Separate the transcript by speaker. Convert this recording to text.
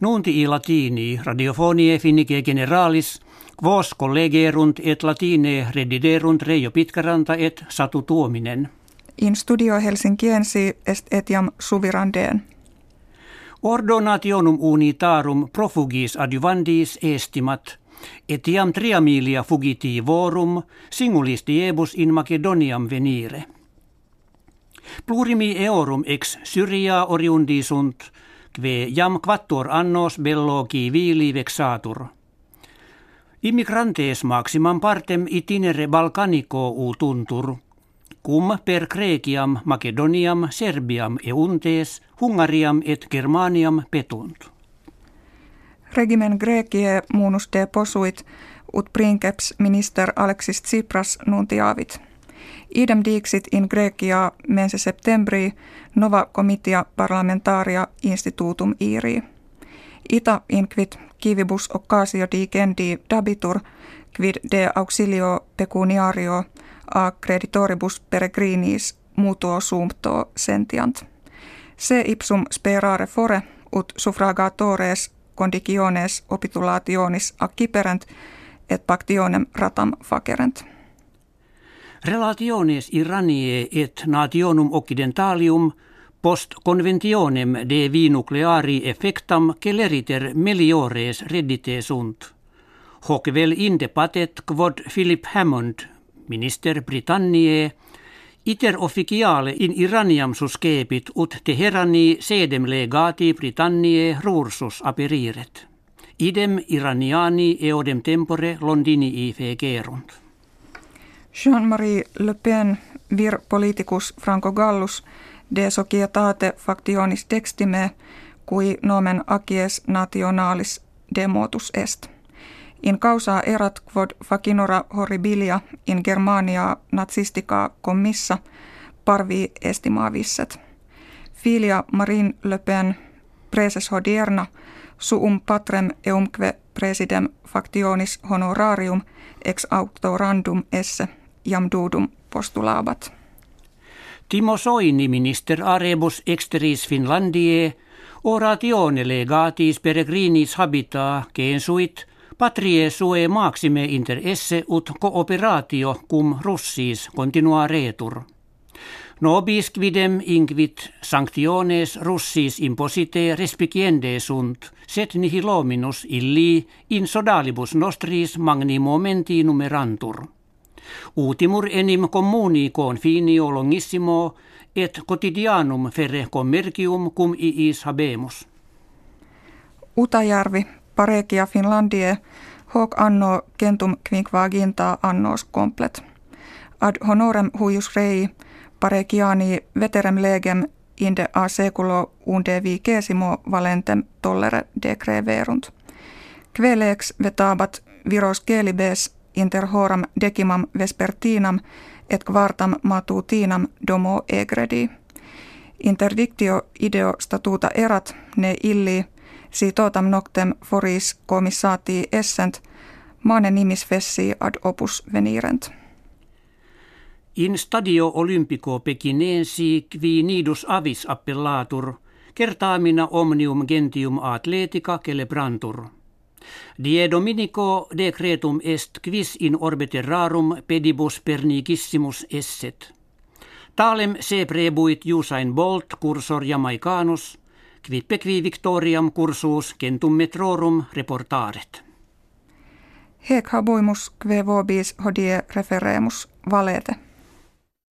Speaker 1: Nunti i latini radiofonie finnike generalis, quos collegerunt et latine rediderunt Reijo Pitkaranta et Satu Tuominen.
Speaker 2: In studio Helsinkiensi est etiam suvirandeen.
Speaker 1: Ordonationum unitarum profugis adjuvandis estimat, etiam triamilia fugitivorum singulis diebus in Macedoniam venire. Plurimi eorum ex Syria oriundi sunt, kve jam quattor annos bello vili vexatur. Immigrantes maximam partem itinere Balkanico u tuntur, cum per Creciam, Macedoniam, Serbiam e untes, Hungariam et Germaniam petunt.
Speaker 2: Regimen Grekie munus de posuit ut princeps minister Alexis Tsipras nuntiavit. Idem dixit in Grecia mense septembri nova comitia parlamentaria institutum iri. Ita inquit kivibus occasio digendi dabitur quid de auxilio pecuniario a creditoribus peregrinis mutuo sumpto sentiant. Se ipsum sperare fore ut suffragatores conditiones opitulationis acciperent et pactionem ratam facerent.
Speaker 1: Relationes Iranie et nationum occidentalium post conventionem de vi nucleari effectam celeriter meliores reddite sunt. Hoc vel inde patet quod Philip Hammond, minister Britanniae, iter officiale in Iraniam suscepit ut Teherani sedem legati Britanniae rursus aperiret. Idem Iraniani eodem tempore Londini fegerunt.
Speaker 2: Jean-Marie Le Pen vir politicus Franco Gallus de societate factionis textime cui nomen acies nationalis demotus est. In causa erat quod facinora horribilia in Germania nazistica commissa parvi estimavisset. Filia Marine Le Pen preses hodierna suum patrem eumque presidem factionis honorarium ex autorandum esse jam dudum.
Speaker 1: Timo Soini minister arebus exteris Finlandie oratione legatis peregrinis habita censuit patrie sue maxime inter esse ut cooperatio cum russis continua retur. Nobis quidem inquit sanctiones russis imposite respiciende sunt, set nihilominus illi in sodalibus nostris magni momenti numerantur. Utimur enim communi confinio longissimo et quotidianum ferre commercium cum iis habemus.
Speaker 2: Utajärvi, Parekia Finlandie, hoc anno centum quinquaginta annos complet. Ad honorem huius rei, parekiani veterem legem inde a seculo unde vicesimo valentem tollere decreverunt. Kvelex vetabat viros kelibes inter horam decimam vespertinam et quartam matutinam domo egredi. Interdictio ideo statuta erat ne illi si totam noctem foris commissati essent mane nimis fessi ad opus venirent.
Speaker 1: In stadio olympico pekinensi qui nidus avis appellatur, kertaamina omnium gentium atletica celebrantur. Die Dominico decretum est quis in orbite rarum pedibus pernigissimus esset. Talem se prebuit Usain Bolt cursor Jamaicanus, quippe qui victoriam cursus centum metrorum reportaret.
Speaker 2: Hec habuimus kve vobis hodie referemus valete.